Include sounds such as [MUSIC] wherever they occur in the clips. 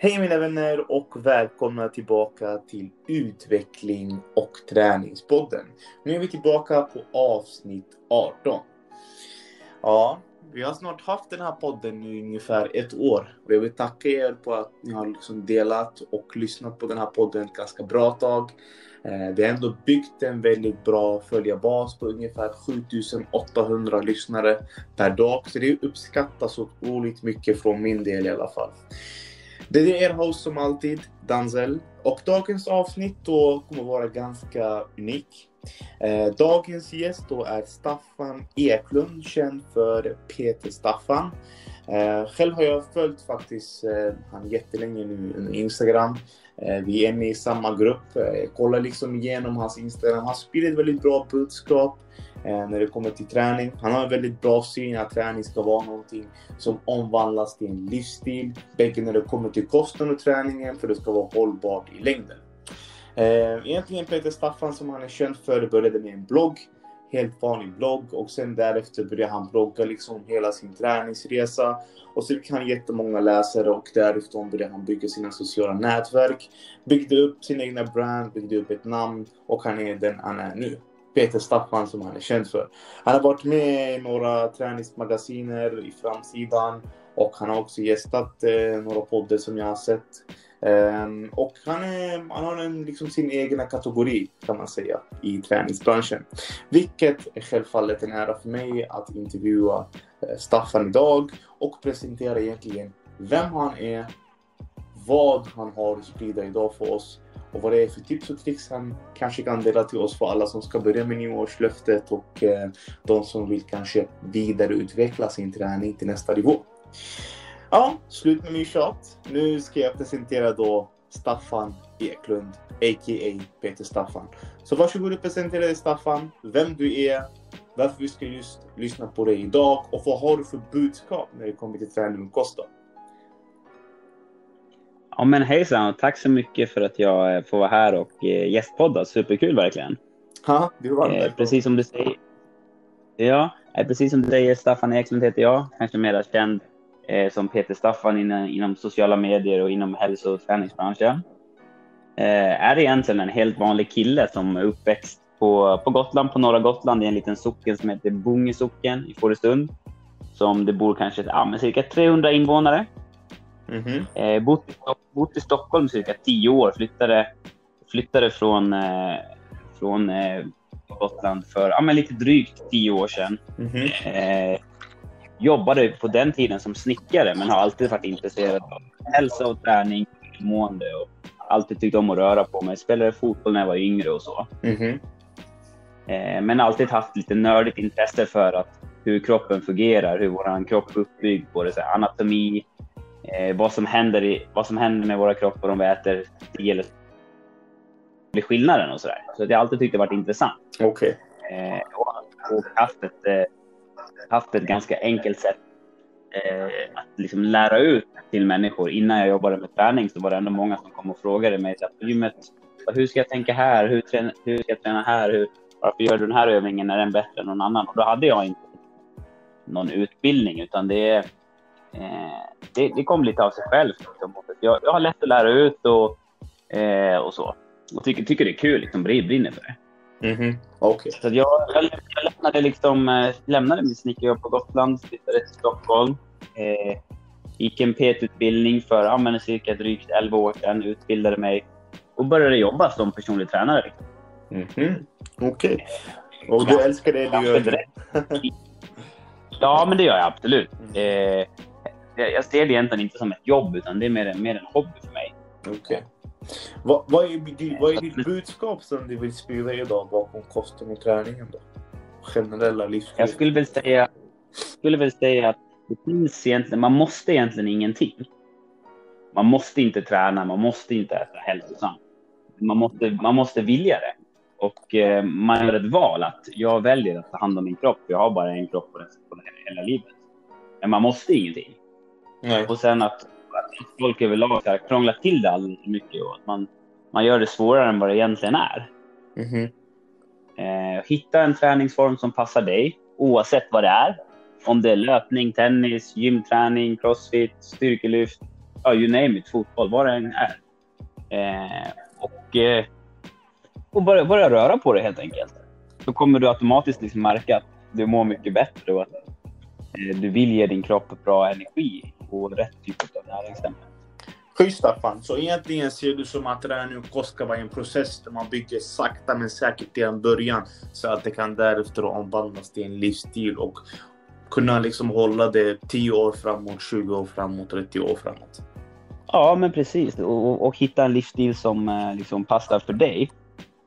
Hej mina vänner och välkomna tillbaka till Utveckling och träningspodden. Nu är vi tillbaka på avsnitt 18. Ja, vi har snart haft den här podden i ungefär ett år och jag vill tacka er på att ni har liksom delat och lyssnat på den här podden ett ganska bra tag. Eh, vi har ändå byggt en väldigt bra följarbas på ungefär 7800 lyssnare per dag. Så det uppskattas otroligt mycket från min del i alla fall. Det är er host som alltid, Danzel. Och dagens avsnitt då kommer vara ganska unik. Eh, dagens gäst då är Staffan Eklund, känd för Peter Staffan. Eh, själv har jag följt faktiskt eh, han jättelänge nu på Instagram. Eh, vi är med i samma grupp. Eh, jag kollar liksom igenom hans Instagram. Han sprider ett väldigt bra budskap eh, när det kommer till träning. Han har en väldigt bra syn att träning ska vara någonting som omvandlas till en livsstil. Bägge när det kommer till kosten och träningen för det ska vara hållbart i längden. Egentligen Peter Staffan som han är känd för började med en blogg helt vanlig blogg och sen därefter började han blogga liksom hela sin träningsresa. Och så fick han jättemånga läsare och därifrån började han bygga sina sociala nätverk. Byggde upp sin egna brand, byggde upp ett namn och han är den han är nu. Peter Staffan som han är känd för. Han har varit med i några träningsmagasiner i framsidan och han har också gästat eh, några poddar som jag har sett. Um, och han, är, han har en, liksom sin egna kategori kan man säga i träningsbranschen. Vilket är självfallet en ära för mig att intervjua eh, Staffan idag och presentera egentligen vem han är, vad han har att sprida idag för oss och vad det är för tips och tricks han kanske kan dela till oss för alla som ska börja med nyårslöftet och eh, de som vill kanske vidareutveckla sin träning till nästa nivå. Ja, slut med min tjat. Nu ska jag presentera då Staffan Eklund, a.k.a. Peter Staffan. Så varsågod och presentera dig Staffan, vem du är, varför vi ska just lyssna på dig idag och vad har du för budskap när det kommer till träning och kost Ja men hejsan tack så mycket för att jag eh, får vara här och eh, gästpodda. Superkul verkligen. Ja, du var eh, Precis som du säger. Ja, precis som du säger, Staffan Eklund heter jag. Kanske mer känd eh, som Peter Staffan inom, inom sociala medier och inom hälso och träningsbranschen. Eh, är egentligen en helt vanlig kille som är uppväxt på, på Gotland, på norra Gotland, i en liten socken som heter Bungesocken i Fårösund. Som det bor kanske ja, cirka 300 invånare. Mm -hmm. eh, bott, bott i Stockholm cirka 10 år, flyttade, flyttade från, eh, från eh, Gotland för ja, men lite drygt 10 år sedan. Mm -hmm jobbade på den tiden som snickare men har alltid varit intresserad av hälsa och träning, mående och alltid tyckt om att röra på mig. Spelade fotboll när jag var yngre och så. Mm -hmm. Men alltid haft lite nördigt intresse för att hur kroppen fungerar, hur vår kropp är uppbyggd, både så anatomi, eh, vad, som händer i, vad som händer med våra kroppar om vi äter eller blir skillnaden och sådär. Så jag har alltid tyckt det varit intressant. Okay. Eh, och, och eh, haft ett ganska enkelt sätt eh, att liksom lära ut till människor. Innan jag jobbade med träning så var det ändå många som kom och frågade mig på gymmet. Hur ska jag tänka här? Hur, träna, hur ska jag träna här? Hur, varför gör du den här övningen? Är den bättre än någon annan? Och då hade jag inte någon utbildning utan det, eh, det, det, kom lite av sig självt. Liksom. Jag, jag har lätt att lära ut och, eh, och så. Och tycker, tycker det är kul, liksom, brinner för det. Mm -hmm. okay. Så jag, jag, lämnade, liksom, eh, lämnade min snickarjobb på Gotland, flyttade till Stockholm. Eh, gick en PT-utbildning för ja, cirka drygt 11 år sedan, utbildade mig och började jobba som personlig tränare. Mm -hmm. Okej. Okay. Och du älskar det du gör? [LAUGHS] ja, men det gör jag absolut. Mm. Eh, jag ser det egentligen inte som ett jobb, utan det är mer, mer en hobby för mig. Okej. Okay. Vad, vad, är, vad är ditt budskap som du vill sprida idag bakom kosten och träningen? Då? Generella livsstil. Jag skulle väl säga, skulle väl säga att det finns egentligen, man måste egentligen ingenting. Man måste inte träna, man måste inte äta hälsosamt. Man måste, man måste vilja det. Och eh, man gör ett val att jag väljer att ta hand om min kropp. Jag har bara en kropp på, den, på hela livet. Men man måste ingenting. Nej. Och sen att folk överlag så här, krånglar till det alldeles för mycket och att man, man gör det svårare än vad det egentligen är. Mm -hmm. eh, hitta en träningsform som passar dig oavsett vad det är. Om det är löpning, tennis, gymträning, crossfit, styrkelyft. ja, you name it, fotboll, vad det än är. Eh, och eh, och börja, börja röra på det helt enkelt. Då kommer du automatiskt liksom märka att du mår mycket bättre och att eh, du vill ge din kropp bra energi och rätt typ av näringsämnen. Schysst Staffan. Så egentligen ser du som att träning och kost ska vara en process där man bygger sakta men säkert till en början så att det kan därefter omvandlas till en livsstil och kunna liksom hålla det 10 år framåt, 20 år framåt, 30 år framåt. Ja, men precis. Och, och hitta en livsstil som eh, liksom passar för dig.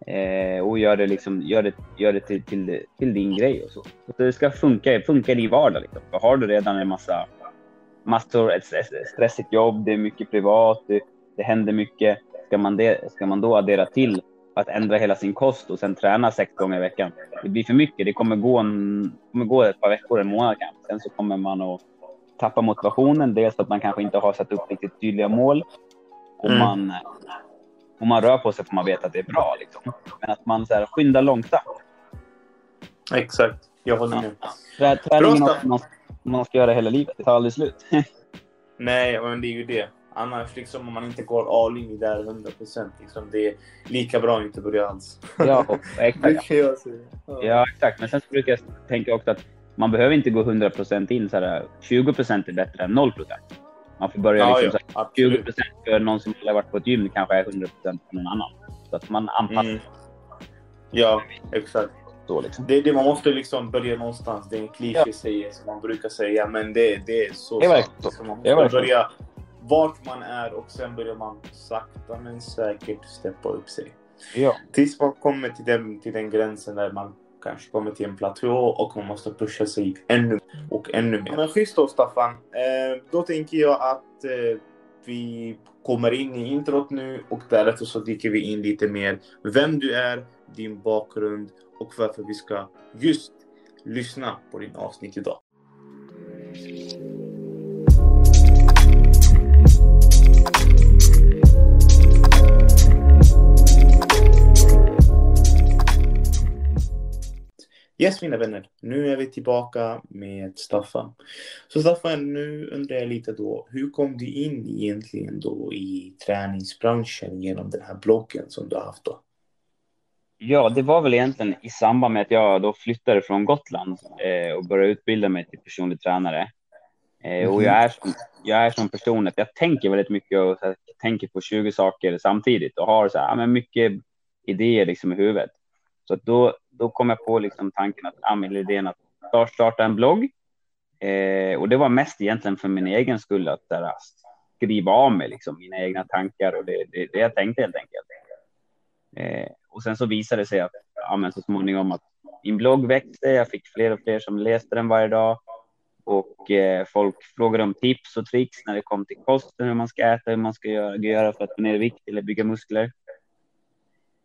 Eh, och gör det, liksom, gör det, gör det till, till, till din grej och så. Så det ska funka, funka i vardag. Liksom. Har du redan en massa massor, ett stressigt jobb, det är mycket privat, det, det händer mycket. Ska man, det, ska man då addera till att ändra hela sin kost och sen träna sex gånger i veckan? Det blir för mycket. Det kommer gå, en, kommer gå ett par veckor, en månad kanske. Sen så kommer man att tappa motivationen. Dels för att man kanske inte har satt upp riktigt tydliga mål. Och mm. man, om man rör på sig får man veta att det är bra. Liksom. Men att man så här, skyndar långsamt. Exakt. Jag håller med. Ja. Träningen något man ska göra hela livet. Det tar aldrig slut. [LAUGHS] Nej, men det är ju det. Annars liksom om man inte går all in i där 100 procent. Liksom, det är lika bra att inte börja alls. [LAUGHS] Ja, exakt. ja. ja, exakt. Men sen så brukar jag tänka också att man behöver inte gå 100 procent in. Så här, 20 procent är bättre än 0 procent. Man får börja ja, liksom, ja, så 20 procent för någon som har varit på ett gym kanske är 100 procent för någon annan. Så att man anpassar. Mm. Ja, exakt. Så, liksom. det, det, man måste liksom börja någonstans. Det är en kliché ja. som man brukar säga, men det, det är så det är sant. Man måste börja vart man är och sen börjar man sakta men säkert steppa upp sig. Ja. Tills man kommer till den, till den gränsen där man kanske kommer till en platå och man måste pusha sig ännu och ännu mer. Men schysst då Staffan. Eh, då tänker jag att eh, vi kommer in i introt nu och därefter så dyker vi in lite mer vem du är, din bakgrund och varför vi ska just lyssna på din avsnitt idag. Yes mina vänner, nu är vi tillbaka med Staffan. Så Staffan, nu undrar jag lite då, hur kom du in egentligen då i träningsbranschen genom den här bloggen som du har haft då? Ja, det var väl egentligen i samband med att jag då flyttade från Gotland eh, och började utbilda mig till personlig tränare. Eh. Och jag är, jag är som person att jag tänker väldigt mycket och här, tänker på 20 saker samtidigt och har så här, men mycket idéer liksom i huvudet. Så då, då kom jag på liksom tanken att, ja, idén att starta en blogg. Eh, och det var mest egentligen för min egen skull att där, skriva av mig liksom, mina egna tankar och det, det, det jag tänkte helt enkelt. Eh, och sen så visade det sig att ja, men så småningom att min blogg växte. Jag fick fler och fler som läste den varje dag och eh, folk frågade om tips och tricks när det kom till kosten, hur man ska äta, hur man ska göra, göra för att få ner vikt eller bygga muskler.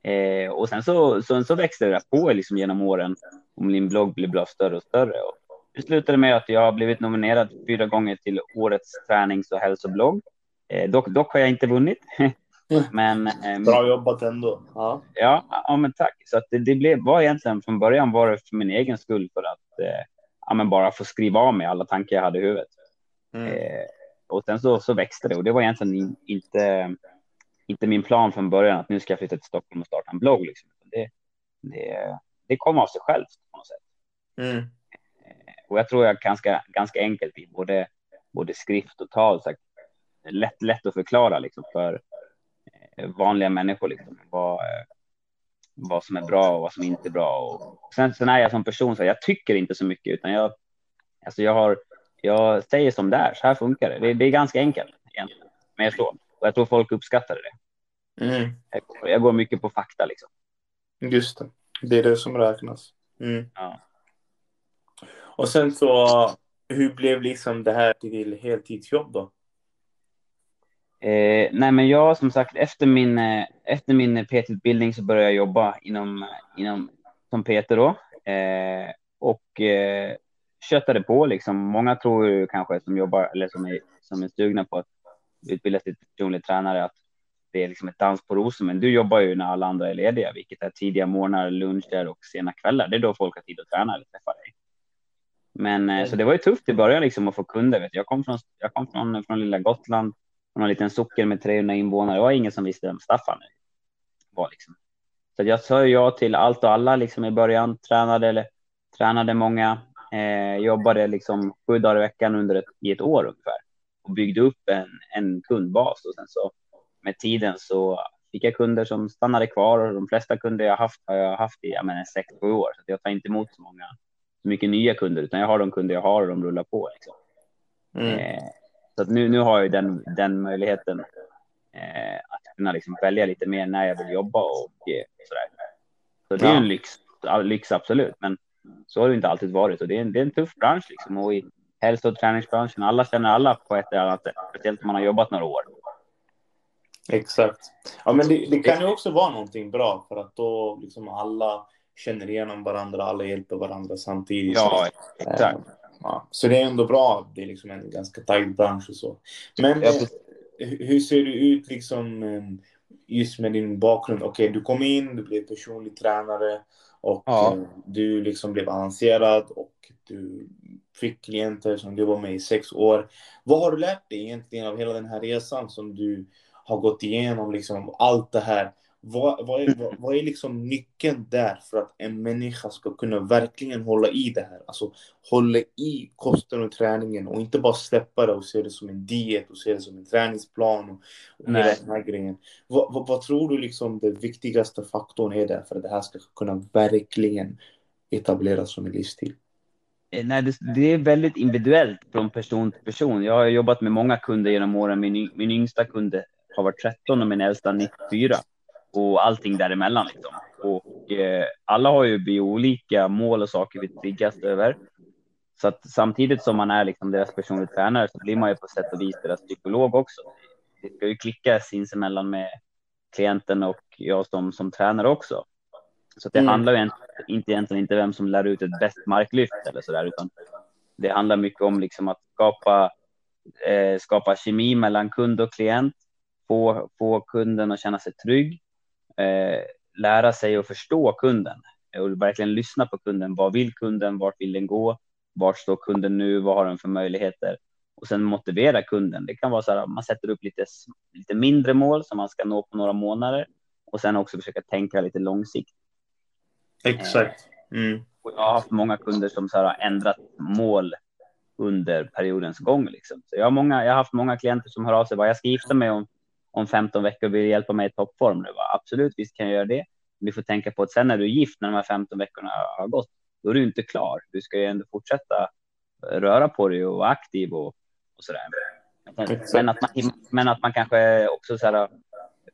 Eh, och sen så, sen så växte det på liksom genom åren och min blogg blev bara större och större. Och det slutade med att jag har blivit nominerad fyra gånger till årets tränings och hälsoblogg. Eh, dock, dock har jag inte vunnit. [LAUGHS] Men, eh, Bra jobbat ändå. Ja, ja, ja men tack. Så att det, det blev, var egentligen från början var det för min egen skull för att eh, ja, men bara få skriva av mig alla tankar jag hade i huvudet. Mm. Eh, och sen så, så växte det och det var egentligen in, inte, inte min plan från början att nu ska jag flytta till Stockholm och starta en blogg. Liksom. Det, det, det kom av sig självt på något sätt. Mm. Eh, och jag tror jag ganska, ganska enkelt i både, både skrift och tal. Så lätt, lätt att förklara liksom, för, vanliga människor, liksom, vad, eh, vad som är bra och vad som inte är bra. Och sen, sen är jag som person så jag tycker inte så mycket, utan jag, alltså jag, har, jag säger som det är, så här funkar det. Det, det är ganska enkelt egentligen, men så. Och jag tror folk uppskattar det. Mm. Jag, jag, går mycket på fakta liksom. Just det, det är det som räknas. Mm. Ja. Och sen så, hur blev liksom det här till heltidsjobb då? Eh, nej, men jag som sagt efter min, eh, efter min PT-utbildning så började jag jobba inom, inom som PT då eh, och eh, köttade på liksom. Många tror ju kanske som jobbar eller som är, som är stugna på att utbilda sig till personlig tränare att det är liksom ett dans på rosor. Men du jobbar ju när alla andra är lediga, vilket är tidiga morgnar, luncher och sena kvällar. Det är då folk har tid att träna eller träffa dig. Men mm. så det var ju tufft i början liksom att få kunder. Vet Jag kom från, jag kom från, från lilla Gotland någon liten socken med 300 invånare. Det var ingen som visste vem Staffan var liksom. Så jag sa ja till allt och alla liksom i början. Tränade, eller, tränade många. Eh, jobbade liksom sju dagar i veckan under ett, i ett år ungefär och byggde upp en, en kundbas och sen så med tiden så fick jag kunder som stannade kvar och de flesta kunder jag haft har jag haft i ja, sex, sju år. Så jag tar inte emot så många, så mycket nya kunder, utan jag har de kunder jag har och de rullar på. Liksom. Mm. Eh, så att nu, nu har jag den, den möjligheten eh, att kunna liksom välja lite mer när jag vill jobba och eh, sådär. Så det är en lyx, lyx absolut, men så har det inte alltid varit och det är en, det är en tuff bransch liksom. Och i hälso och träningsbranschen, alla känner alla på ett eller annat sätt, speciellt om man har jobbat några år. Exakt. Ja, men det, det, kan ju också vara någonting bra för att då liksom alla känner igenom varandra, alla hjälper varandra samtidigt. Ja, exakt. Ja, så det är ändå bra. Det är liksom en ganska tajt bransch och så. Men ja, eh, hur ser det ut liksom eh, just med din bakgrund? Okej, okay, du kom in, du blev personlig tränare och ja. Eh, du liksom blev avancerad och du fick klienter som du var med i sex år. Vad har du lärt dig egentligen av hela den här resan som du har gått igenom liksom allt det här. Vad, vad, är, vad, vad är liksom nyckeln där för att en människa ska kunna verkligen hålla i det här? Alltså hålla i kosten och träningen och inte bara släppa det och se det som en diet och se det som en träningsplan och, och hela den här grejen. Vad, vad, tror du liksom den viktigaste faktorn är där för att det här ska kunna verkligen etableras som en livsstil? Eh, nej, det, det, är väldigt individuellt från person till person. Jag har jobbat med många kunder genom åren. Min, min yngsta kund har varit 13 och min äldsta 94 och allting däremellan. Liksom. Och eh, alla har ju olika mål och saker vi triggas över. Så att samtidigt som man är liksom deras personliga tränare så blir man ju på sätt och vis deras psykolog också. Det ska ju klicka sinsemellan med klienten och jag som, som tränare också. Så det mm. handlar ju inte egentligen inte vem som lär ut ett bäst marklyft eller så där, utan det handlar mycket om liksom att skapa, eh, skapa kemi mellan kund och klient få, få kunden att känna sig trygg, eh, lära sig att förstå kunden och verkligen lyssna på kunden. Vad vill kunden? Vart vill den gå? Vart står kunden nu? Vad har den för möjligheter? Och sen motivera kunden. Det kan vara så här man sätter upp lite, lite mindre mål som man ska nå på några månader och sen också försöka tänka lite långsiktigt. Exakt. Mm. jag har haft många kunder som så här har ändrat mål under periodens gång. Liksom. Så jag, har många, jag har haft många klienter som hör av sig. Bara, jag ska gifta mig om om 15 veckor vill hjälpa mig i toppform nu. Absolut, visst kan jag göra det. Men du får tänka på att sen när du är gift, när de här 15 veckorna har gått, då är du inte klar. Du ska ju ändå fortsätta röra på dig och vara aktiv och, och så där. Men att, man, men att man kanske också så här,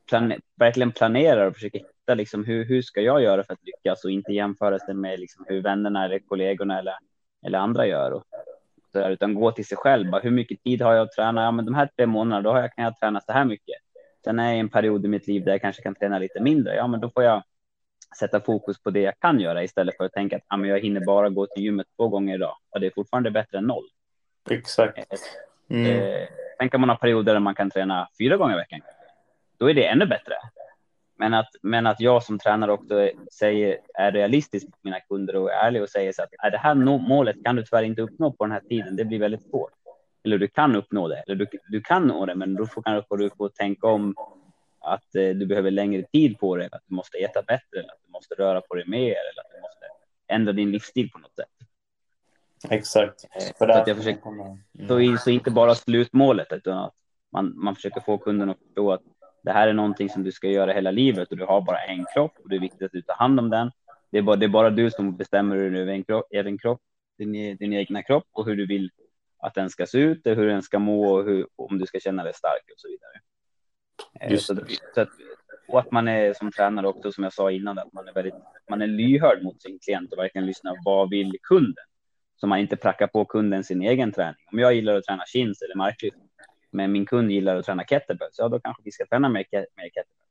plan, verkligen planerar och försöker hitta liksom hur, hur ska jag göra för att lyckas och inte jämföra sig med liksom hur vännerna eller kollegorna eller, eller andra gör. Och, så där, utan gå till sig själv. Bara, hur mycket tid har jag att träna? Ja, men de här tre månaderna, då har jag, kan jag träna så här mycket. Sen är jag i en period i mitt liv där jag kanske kan träna lite mindre. Ja, men då får jag sätta fokus på det jag kan göra istället för att tänka att ja, men jag hinner bara gå till gymmet två gånger idag. Och det är fortfarande bättre än noll. Exakt. Eh, mm. Eh, sen kan man ha perioder där man kan träna fyra gånger i veckan. Då är det ännu bättre. Men att, men att jag som tränare också säger, är realistisk mot mina kunder och är ärlig och säger så att är det här målet kan du tyvärr inte uppnå på den här tiden. Det blir väldigt svårt eller du kan uppnå det, eller du, du kan nå det, men då får, kanske du få tänka om att eh, du behöver längre tid på det, att du måste äta bättre, eller att du måste röra på dig mer, eller att du måste ändra din livsstil på något sätt. Exakt. Eh, för att jag försöker, mm. så, så inte bara slutmålet, utan att man, man försöker få kunden att förstå att det här är någonting som du ska göra hela livet och du har bara en kropp och det är viktigt att du tar hand om den. Det är bara, det är bara du som bestämmer en kropp, egen kropp, din, din egna kropp och hur du vill att den ska se ut, hur den ska må och hur, om du ska känna dig stark och så vidare. Eh, så, så att, och att man är som tränare också, som jag sa innan, att man är väldigt, man är lyhörd mot sin klient och verkligen lyssnar. Vad vill kunden? Så man inte prackar på kunden sin egen träning. Om jag gillar att träna chins eller marklyft, men min kund gillar att träna kettlebells, ja då kanske vi ska träna mer, mer kettlebells.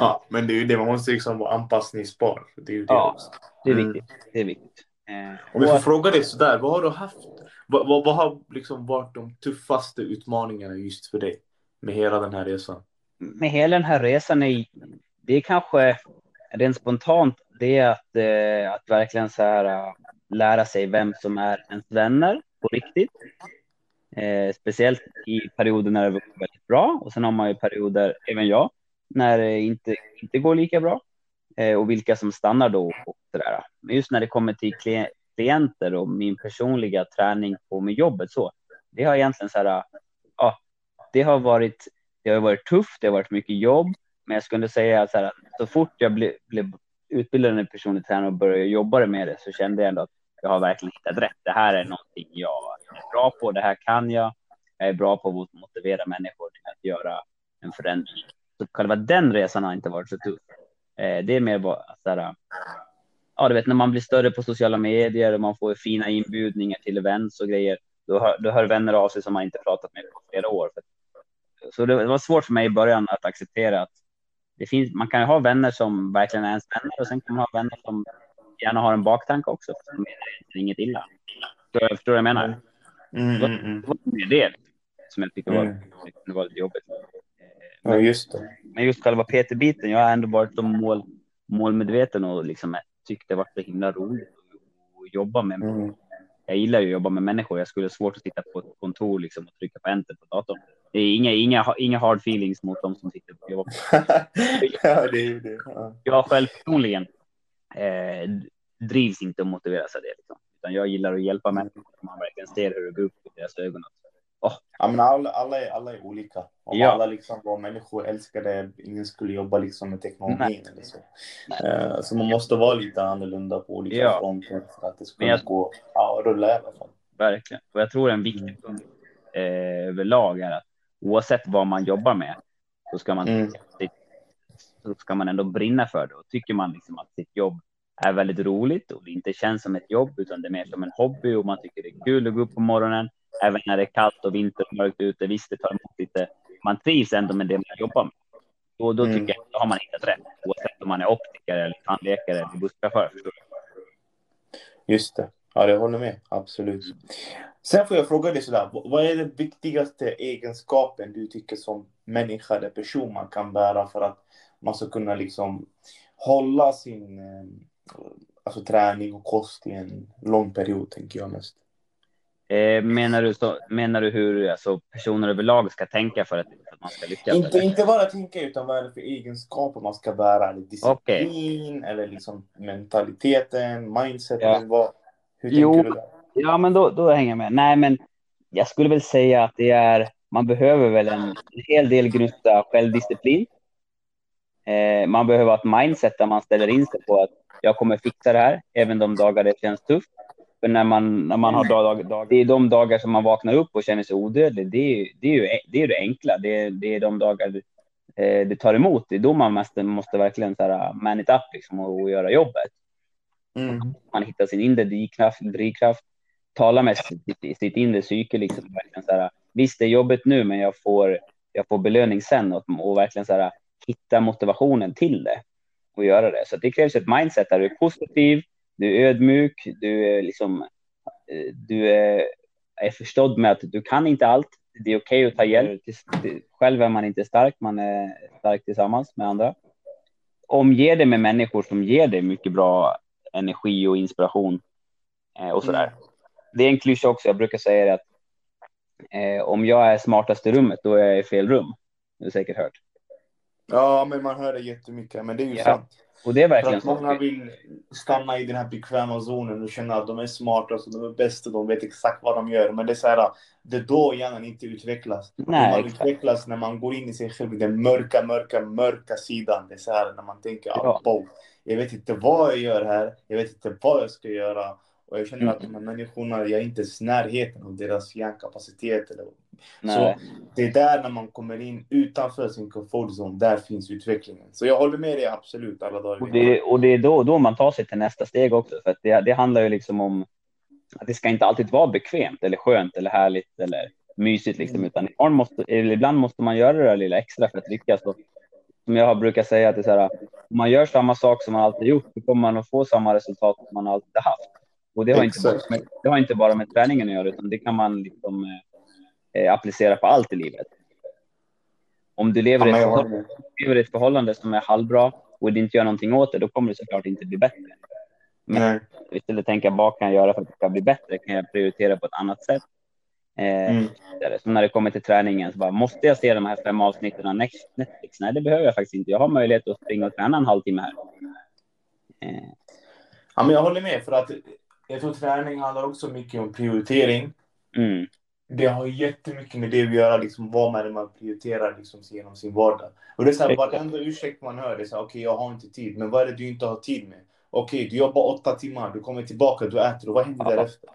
Ja, men det är ju det man måste liksom vara anpassningsbar. Det är ju det ja, också. det är mm. viktigt. Det är viktigt. Eh, Om vi får fråga dig sådär, vad har du haft? Vad, vad, vad, har liksom varit de tuffaste utmaningarna just för dig med hela den här resan? Med hela den här resan är det är kanske rent spontant det är att, eh, att verkligen så här, eh, lära sig vem som är ens vänner på riktigt. Eh, speciellt i perioder när det går väldigt bra och sen har man ju perioder, även jag, när det inte, inte går lika bra eh, och vilka som stannar då och sådär. Men just när det kommer till klienter och min personliga träning på med jobbet så, det har egentligen så här, ja, det har varit, det har varit tufft, det har varit mycket jobb, men jag skulle säga så här, så fort jag blev, blev utbildad i personlig tränare och började jobba med det så kände jag ändå att jag har verkligen hittat rätt. Det här är någonting jag är bra på. Det här kan jag. Jag är bra på att motivera människor till att göra en förändring. Så själva den resan har inte varit så tuff. Eh, det är mer bara så här, ja, du vet när man blir större på sociala medier och man får fina inbjudningar till events och grejer. Då hör, då hör vänner av sig som man inte pratat med på flera år. Så det var svårt för mig i början att acceptera att det finns, man kan ju ha vänner som verkligen är ens vänner och sen kan man ha vänner som gärna har en baktanke också. Som är inget illa. Så jag förstår vad jag menar. Mm, mm, mm. Det var det som jag tyckte var, mm. var lite jobbigt. Ja, just det. Men just själva PT-biten, jag har ändå varit så mål, målmedveten och liksom tyckt det varit så himla roligt att jobba med. Mm. Jag gillar ju att jobba med människor. Jag skulle svårt att sitta på ett kontor liksom och trycka på enter på datorn. Det är inga, inga, inga hard feelings mot dem som sitter och jobbar. [LAUGHS] ja, det är det. Ja. Jag själv personligen eh, drivs inte och motiveras av det. Liksom. Utan jag gillar att hjälpa människor man verkligen ser hur det går upp i deras ögon. Oh. Ja, men alla, alla, är, alla är olika. Om ja. alla liksom var människor älskade, ingen skulle jobba liksom med teknologin eller så. Uh, så man måste vara lite annorlunda på olika ja. fronter för att det ska jag... gå ja, rulla i alla fall. Verkligen. Och jag tror en viktig mm. punkt eh, överlag är att oavsett vad man jobbar med så ska man, mm. så ska man ändå brinna för det. Och tycker man liksom att sitt jobb är väldigt roligt och det inte känns som ett jobb utan det är mer som en hobby och man tycker det är kul att gå upp på morgonen även när det är kallt och vinter och mörkt ute. Visst, det tar emot lite. Man trivs ändå med det man jobbar med. Och då tycker mm. jag att har man hittat rätt oavsett om man är optiker eller tandläkare eller busschaufför. Just det. Ja, det håller med. Absolut. Sen får jag fråga dig sådär. Vad är den viktigaste egenskapen du tycker som människa eller person man kan bära för att man ska kunna liksom hålla sin eh, alltså, träning och kost i en lång period, tänker jag mest. Eh, menar, du så, menar du hur alltså, personer överlag ska tänka för att, att man ska lyckas? Inte, inte bara tänka, utan vad är det för egenskaper man ska bära? Eller disciplin, okay. eller liksom mentaliteten, mindset? Ja. Vad, hur tänker jo, du där? Ja, men då, då hänger jag med. Nej, men jag skulle väl säga att det är, man behöver väl en, en hel del gnutta självdisciplin. Eh, man behöver ha ett mindset där man ställer in sig på att jag kommer fixa det här, även de dagar det känns tufft. För när man, när man har dag, dag, det är de dagar som man vaknar upp och känner sig odödlig. Det är, det är ju det, är det enkla. Det är, det är de dagar eh, det tar emot. Det är då man måste, måste verkligen så här, man it up liksom och, och göra jobbet. Mm. Man hittar sin inre drivkraft, drivkraft tala med sitt, sitt inre psyke. Liksom, verkligen så här, visst, det är jobbigt nu, men jag får, jag får belöning sen och, och verkligen så här, hitta motivationen till det och göra det. Så det krävs ett mindset där du är positiv, du är ödmjuk, du är liksom, eh, du är, är förstådd med att du kan inte allt. Det är okej okay att ta hjälp. Själv är man inte stark, man är stark tillsammans med andra. Omge dig med människor som ger dig mycket bra energi och inspiration eh, och sådär. Mm. Det är en klyscha också. Jag brukar säga att eh, om jag är smartast i rummet, då är jag i fel rum. Du har säkert hört. Ja, men man hör det jättemycket. Men det är ju ja. sant. Och det är verkligen För att många vill stanna i den här bekväma zonen och känna att de är smarta, så de är bäst och de vet exakt vad de gör. Men det är så här, det är då hjärnan inte utvecklas. Nej, man exakt. utvecklas när man går in i sig själv, den mörka, mörka, mörka sidan. Det är så här när man tänker, ja. oh, jag vet inte vad jag gör här, jag vet inte vad jag ska göra. Och jag känner mm. att de här människorna, jag är inte i närheten av deras hjärnkapacitet. Eller... Så det är där när man kommer in utanför sin comfort zone, där finns utvecklingen. Så jag håller med dig absolut alla dagar. Och det, och det är då, då man tar sig till nästa steg också. För det, det handlar ju liksom om att det ska inte alltid vara bekvämt eller skönt eller härligt eller mysigt liksom, utan ibland måste, ibland måste man göra det lilla extra för att lyckas. Och som jag brukar säga, att det är så här, om man gör samma sak som man alltid gjort, då kommer man att få samma resultat som man alltid haft. Och det har, inte bara, med, det har inte bara med träningen att göra, utan det kan man liksom, eh, applicera på allt i livet. Om du lever, ja, ett förhållande, lever i ett förhållande som är halvbra och du inte gör någonting åt det, då kommer det såklart inte bli bättre. Men Nej. istället tänka, vad kan jag göra för att det ska bli bättre? Kan jag prioritera på ett annat sätt? Eh, mm. Så när det kommer till träningen så bara, måste jag se de här fem avsnitten av Netflix? Nej, det behöver jag faktiskt inte. Jag har möjlighet att springa och träna en halvtimme här. Eh. Ja, men jag håller med för att jag tror träning handlar också mycket om prioritering. Mm. Det har jättemycket med det att göra, liksom, vad man, man prioriterar liksom, genom sin vardag. Och det är så här, varenda ursäkt man hör, det är så här, okej, okay, jag har inte tid. Men vad är det du inte har tid med? Okej, okay, du jobbar åtta timmar, du kommer tillbaka, du äter, och vad händer ja. därefter?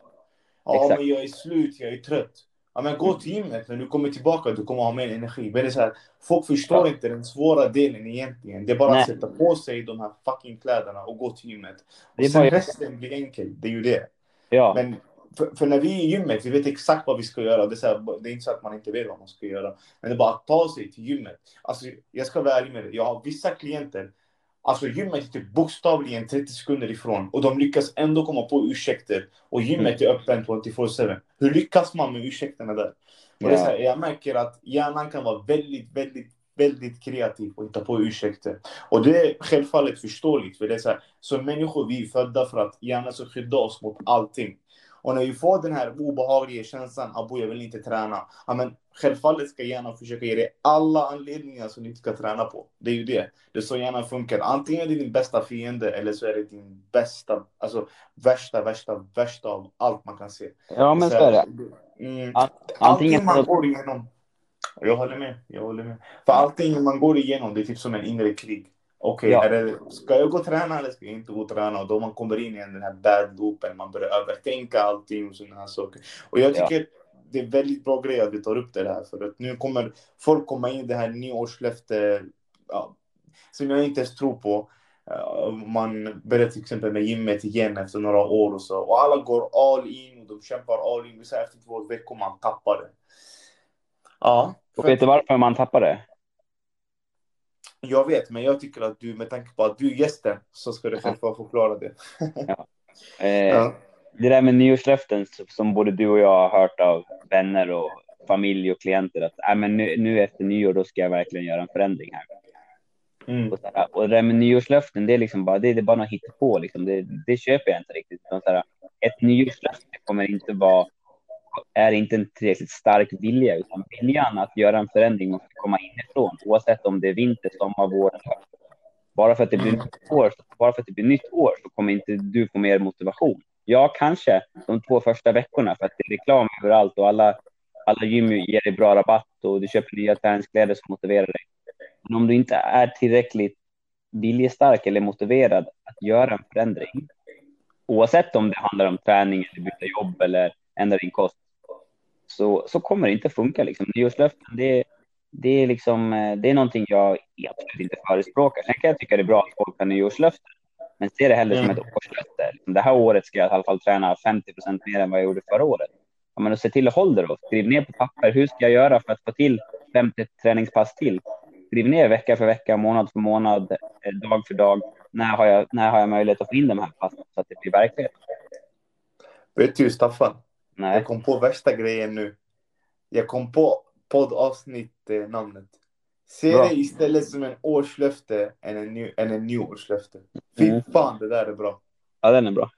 Ja, Exakt. men jag är slut, jag är trött. Ja, men gå till gymmet, när du kommer tillbaka, du kommer ha mer energi. Men det är så här, folk förstår ja. inte den svåra delen egentligen. Det är bara Nej. att sätta på sig de här fucking kläderna och gå till gymmet. Och sen bara... resten blir enkelt, det är ju det. Ja. Men för, för, när vi är i gymmet, vi vet exakt vad vi ska göra. Det är, här, det är, inte så att man inte vet vad man ska göra. Men det är bara att ta sig till gymmet. Alltså, jag ska vara ärlig med dig. Jag har vissa klienter Alltså gymmet är typ bokstavligen 30 sekunder ifrån och de lyckas ändå komma på ursäkter. Och gymmet är öppen 24-7. Hur lyckas man med ursäkterna där? Och det är här, jag märker att hjärnan kan vara väldigt, väldigt, väldigt kreativ och hitta på ursäkter. Och det är självfallet förståeligt. För det är så här, som människor vi är födda för att hjärnan ska skydda oss mot allting. Och när vi får den här obehagliga känslan, abo jag vill inte träna. Ja, men självfallet ska hjärnan försöka ge dig alla anledningar som du inte ska träna på. Det är ju det. Det är så hjärnan funkar. Antingen är det din bästa fiende eller så är det din bästa, alltså värsta, värsta, värsta av allt man kan se. Ja, men så, är det. Mm, allting man går igenom. Jag håller med. Jag håller med. För allting man går igenom, det är typ som en inre krig. Okej, okay, ja. ska jag gå och träna eller ska jag inte gå och träna? Och då man kommer in i den här bad loopen, man börjar övertänka allting och sådana här saker. Och jag tycker ja. det är väldigt bra grej att vi tar upp det här, för att nu kommer folk komma in i det här nyårslöfte ja, som jag inte ens tror på. Man börjar till exempel med gymmet igen efter några år och så. Och alla går all in och de kämpar all in. Så efter två veckor man tappar det. Ja. Och vet du varför man tappar det? Jag vet, men jag tycker att du, med tanke på att du är gästen, så ska du själv få förklara det. [LAUGHS] ja. [LAUGHS] Eh, ja. Det där med nyårslöften som både du och jag har hört av vänner och familj och klienter att äh, men nu, nu efter nyår då ska jag verkligen göra en förändring här. Mm. Och, här, och det där med nyårslöften, det är liksom bara, det, det är bara något hittepå liksom. Det, det köper jag inte riktigt. Så här, ett nyårslöfte kommer inte vara är inte en tillräckligt stark vilja, utan viljan att göra en förändring måste komma inifrån, oavsett om det är vinter, sommar, vår Bara för att det blir nytt år, bara för att det blir nytt år så kommer inte du få mer motivation. Ja, kanske de två första veckorna för att det är reklam överallt och alla, alla gym ger dig bra rabatt och du köper nya träningskläder som motiverar dig. Men om du inte är tillräckligt viljestark eller motiverad att göra en förändring, oavsett om det handlar om träning eller byta jobb eller ändra din kost, så, så kommer det inte funka. Liksom. Nyårslöften, det, det, är liksom, eh, det är någonting jag absolut inte förespråkar. Sen kan jag tycka det är bra att folk har nyårslöften, men se det hellre mm. som ett årslöfte. Liksom, det här året ska jag i alla fall träna 50 procent mer än vad jag gjorde förra året. Ja, men se till att hålla det då. Skriv ner på papper. Hur ska jag göra för att få till 50 träningspass till? Skriv ner vecka för vecka, månad för månad, eh, dag för dag. När har jag, när har jag möjlighet att få in de här passen så att det blir verklighet? Vet du, Staffan? Nej. Jag kom på värsta grejen nu. Jag kom på poddavsnitt-namnet. Se det istället som en årslöfte än en, ny, än en nyårslöfte. Fy mm. fan, det där är bra. Ja, den är bra.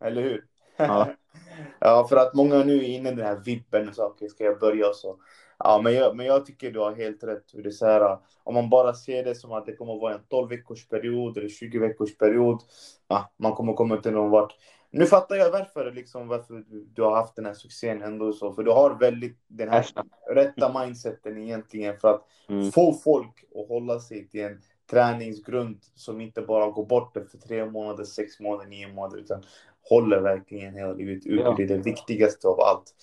Eller hur? Ja, [LAUGHS] ja för att många nu är inne i den här vippen och okay, ska jag börja så? Ja, men jag, men jag tycker du har helt rätt. Det är så här, om man bara ser det som att det kommer att vara en 12 veckors period eller 20 veckors period. Ja, man kommer komma till någon vart. Nu fattar jag varför, liksom, varför du har haft den här succén ändå. Så, för du har väldigt den här rätta mindseten egentligen för att mm. få folk att hålla sig till en träningsgrund som inte bara går bort efter tre månader, sex månader, nio månader utan håller verkligen hela livet ut. Ja. Det är det viktigaste av allt.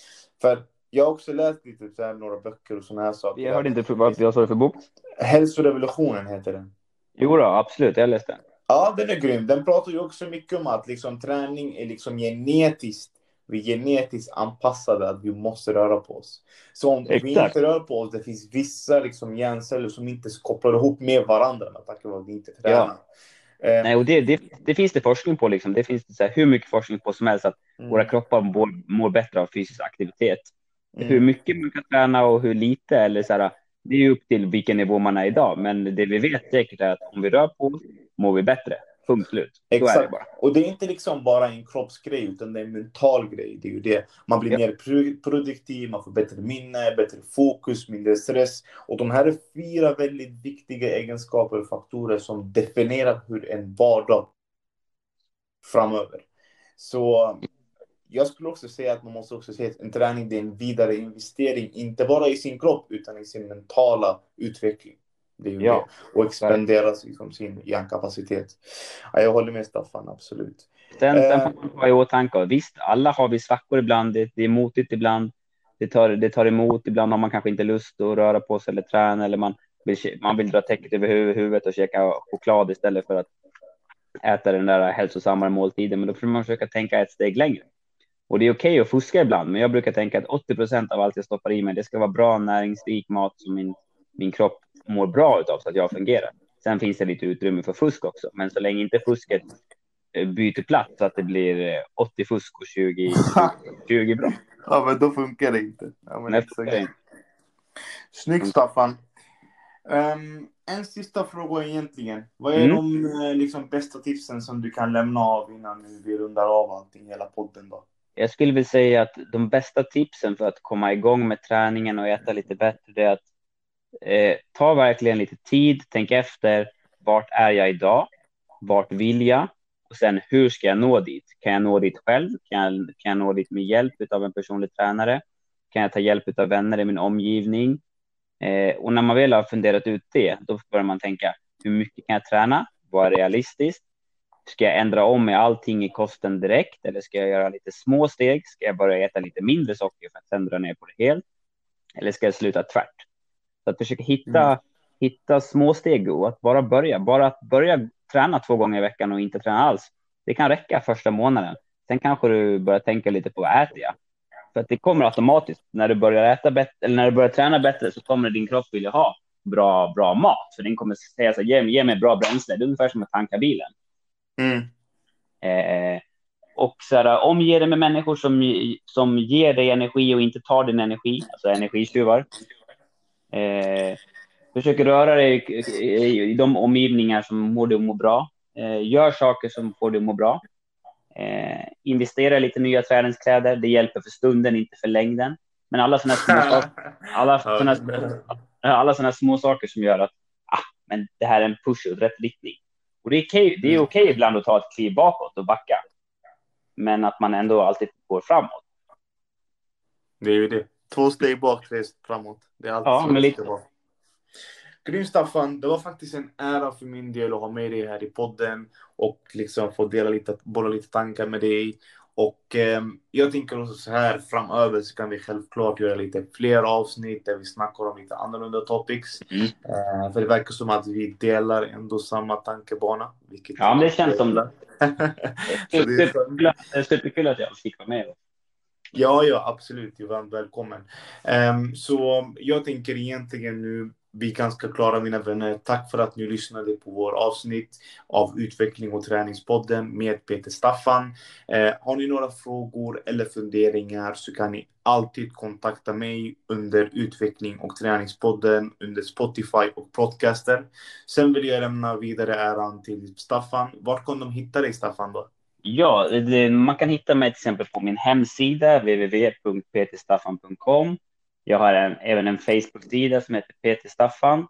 För jag har också läst lite så här, några böcker och sådana här saker. Jag hörde inte för, vad jag sa för bok. Hälsorevolutionen heter den. Jo då, absolut, jag läste den. Ja, den är grym. Den pratar ju också mycket om att liksom, träning är liksom genetiskt vi är genetiskt anpassade att vi måste röra på oss. Så om Exakt. vi inte rör på oss, det finns vissa liksom hjärnceller som inte kopplar ihop med varandra tanke på att vi inte tränar. Ja. Eh. Nej, och det, det, det, finns det forskning på. Liksom. Det finns det så här, hur mycket forskning på som helst att mm. våra kroppar mår, mår bättre av fysisk aktivitet. Mm. Hur mycket man kan träna och hur lite, eller så här, det är upp till vilken nivå man är idag. Men det vi vet säkert är att om vi rör på oss mår vi bättre. Punkt slut. Exakt. Det och det är inte liksom bara en kroppsgrej, utan det är en mental grej. Det är det. Man blir ja. mer produktiv, man får bättre minne, bättre fokus, mindre stress. Och de här är fyra väldigt viktiga egenskaper och faktorer som definierar hur en vardag framöver. Så jag skulle också säga att man måste också se att en träning är en vidare investering, inte bara i sin kropp utan i sin mentala utveckling. Det är ju ja. det. Och expandera liksom sin hjärnkapacitet. Ja, jag håller med Staffan, absolut. Sen, sen får man ha i åtanke, visst, alla har vi svackor ibland, det, det är motigt ibland, det tar, det tar emot, ibland har man kanske inte lust att röra på sig eller träna eller man vill, man vill dra täcket över huvudet och käka choklad istället för att äta den där hälsosammare måltiden, men då får man försöka tänka ett steg längre. Och det är okej okay att fuska ibland, men jag brukar tänka att 80 procent av allt jag stoppar i mig, det ska vara bra näringsrik mat som min, min kropp mår bra av så att jag fungerar. Sen finns det lite utrymme för fusk också, men så länge inte fusket eh, byter plats så att det blir 80 eh, fusk och 20, 20 [LAUGHS] bra. Ja, men då funkar det inte. Ja, men Nej, det Snyggt Staffan. Um, en sista fråga egentligen. Vad är mm. de eh, liksom, bästa tipsen som du kan lämna av innan vi rundar av allting, hela podden då? Jag skulle vilja säga att de bästa tipsen för att komma igång med träningen och äta lite bättre är att eh, ta verkligen lite tid, tänk efter. Vart är jag idag? Vart vill jag? Och sen hur ska jag nå dit? Kan jag nå dit själv? Kan jag, kan jag nå dit med hjälp av en personlig tränare? Kan jag ta hjälp av vänner i min omgivning? Eh, och när man väl har funderat ut det, då börjar man tänka hur mycket kan jag träna? Vad är realistiskt? Ska jag ändra om med allting i kosten direkt eller ska jag göra lite små steg? Ska jag börja äta lite mindre socker för att sen dra ner på det helt? Eller ska jag sluta tvärt? Så att försöka hitta, mm. hitta små steg och att bara börja. Bara att börja träna två gånger i veckan och inte träna alls. Det kan räcka första månaden. Sen kanske du börjar tänka lite på vad äter jag? För att det kommer automatiskt. När du börjar äta bättre eller när du börjar träna bättre så kommer din kropp vilja ha bra, bra mat. För den kommer säga så ge, ge mig bra bränsle. Det är ungefär som att tanka bilen. Mm. Eh, och så här, omge dig med människor som, som ger dig energi och inte tar din energi, alltså energitjuvar. Eh, försök röra dig i, de omgivningar som får dig att må bra. Eh, gör saker som får dig att må bra. Eh, investera i lite nya träningskläder. Det hjälper för stunden, inte för längden. Men alla sådana små [LAUGHS] saker, alla alla små saker som gör att ah, men det här är en push åt rätt riktning. Och det är okej, det är okej ibland att ta ett kliv bakåt och backa. Men att man ändå alltid går framåt. Det är ju det. Två steg bak, tre framåt. Det är alltid ja, så men lite. Grymt Staffan, det var faktiskt en ära för min del att ha med dig här i podden och liksom få dela lite, bolla lite tankar med dig. Och eh, jag tänker också så här framöver så kan vi självklart göra lite fler avsnitt där vi snackar om lite annorlunda topics. Mm. Eh, för det verkar som att vi delar ändå samma tankebana. Vilket ja, det känns som det. [LAUGHS] det är superkul att jag fick vara med. Ja, ja, absolut. Du är varmt välkommen. Um, så jag tänker egentligen nu vi ganska klara mina vänner. Tack för att ni lyssnade på vår avsnitt av Utveckling och träningspodden med Peter Staffan. Eh, har ni några frågor eller funderingar så kan ni alltid kontakta mig under Utveckling och träningspodden under Spotify och podcaster. Sen vill jag lämna vidare äran till Staffan. Vart kan de hitta dig Staffan då? Ja, det, man kan hitta mig till exempel på min hemsida www.peterstaffan.com. Jag har en, även en Facebook-sida som heter Peter Staffan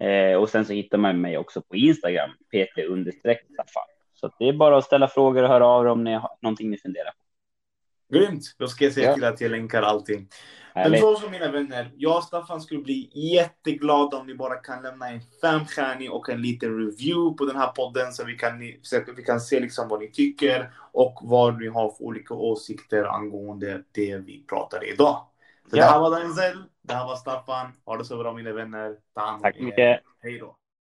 eh, och sen så hittar man mig också på Instagram, Peter understreck Staffan. Så det är bara att ställa frågor och höra av er om ni har någonting ni funderar på. Grymt! Då ska jag se ja. till att jag länkar allting. Men så som mina vänner, jag och Staffan skulle bli jätteglada om ni bara kan lämna en femstjärnig och en liten review på den här podden så vi kan, så vi kan se liksom vad ni tycker och vad ni har för olika åsikter angående det vi pratade idag. Så ja. det här var Denzel, det här var Staffan. Ha det så bra mina vänner. Ta hand om Tack mycket. Hej då.